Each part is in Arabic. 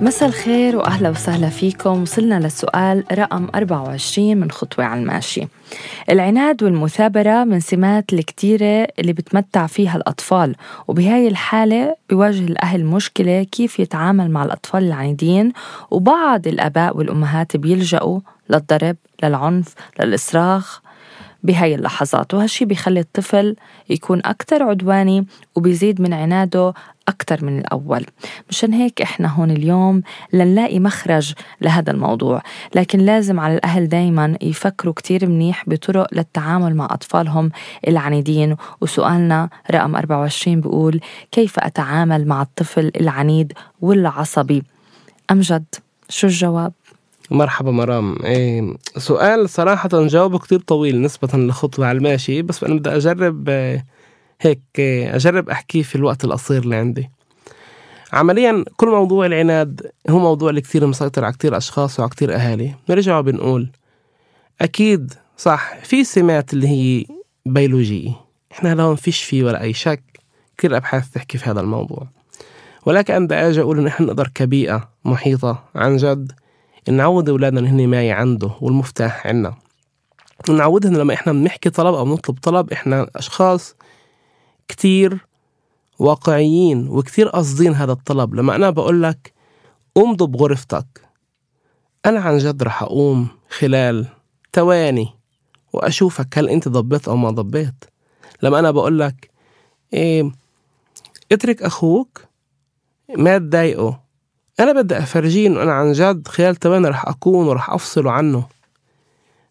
مساء الخير وأهلا وسهلا فيكم. وصلنا للسؤال رقم 24 من خطوة على الماشي. العناد والمثابرة من سمات الكتيرة اللي بتمتع فيها الأطفال وبهاي الحالة بيواجه الأهل مشكلة كيف يتعامل مع الأطفال العنيدين. وبعض الآباء والأمهات بيلجأوا للضرب للعنف للإصراخ. بهاي اللحظات وهالشي بيخلي الطفل يكون أكثر عدواني وبيزيد من عناده أكثر من الأول. مشان هيك إحنا هون اليوم لنلاقي مخرج لهذا الموضوع. لكن لازم على الأهل دايما يفكروا كتير منيح بطرق للتعامل مع أطفالهم العنيدين. وسؤالنا رقم 24 بيقول كيف أتعامل مع الطفل العنيد والعصبي؟ أمجد شو الجواب؟ مرحبا مرام. إيه سؤال صراحة جوابه كتير طويل نسبة لخطوة على الماشي بس أنا بدي أجرب آه، هيك آه، أجرب أحكيه في الوقت القصير اللي عندي. عمليا كل موضوع العناد هو موضوع اللي كتير مسيطر على كتير أشخاص وعلى كتير أهالي. نرجع بنقول أكيد صح في سمات اللي هي بيولوجية. إحنا هلا فيش فيه ولا أي شك كل الأبحاث تحكي في هذا الموضوع. ولكن بدي أجي أقول إنه إحنا نقدر كبيئة محيطة عن جد نعود أولادنا إن هن معي عنده والمفتاح عنا. نعودهم لما إحنا بنحكي طلب أو نطلب طلب إحنا أشخاص كتير واقعيين وكتير قاصدين هذا الطلب. لما أنا بقول لك قوم بغرفتك أنا عن جد رح أقوم خلال ثواني وأشوفك هل أنت ضبيت أو ما ضبيت. لما أنا بقول لك إيه اترك أخوك ما تضايقه. أنا بدي أفرجيه إنه أنا عن جد خلال ثواني رح أكون ورح أفصله عنه.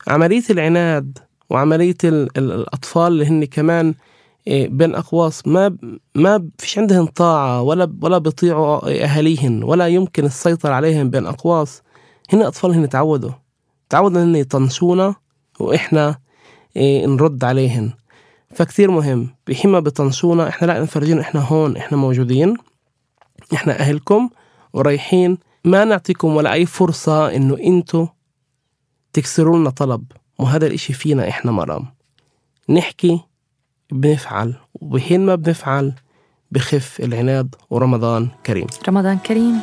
عملية العناد وعملية الأطفال اللي هن كمان إيه، بين أقواس ما ما فيش عندهم طاعة ولا ولا بيطيعوا أهاليهن ولا يمكن السيطرة عليهم بين أقواس. هن أطفال هن تعودوا. تعودوا إن يطنشونا وإحنا إيه نرد عليهن. فكتير مهم. بحما بطنشونا إحنا لا نفرجين إحنا هون إحنا موجودين. إحنا أهلكم. ورايحين ما نعطيكم ولا أي فرصة إنه أنتوا تكسروا لنا طلب. وهذا الإشي فينا إحنا مرام. نحكي بنفعل وبحين ما بنفعل بخف العناد ورمضان كريم. رمضان كريم.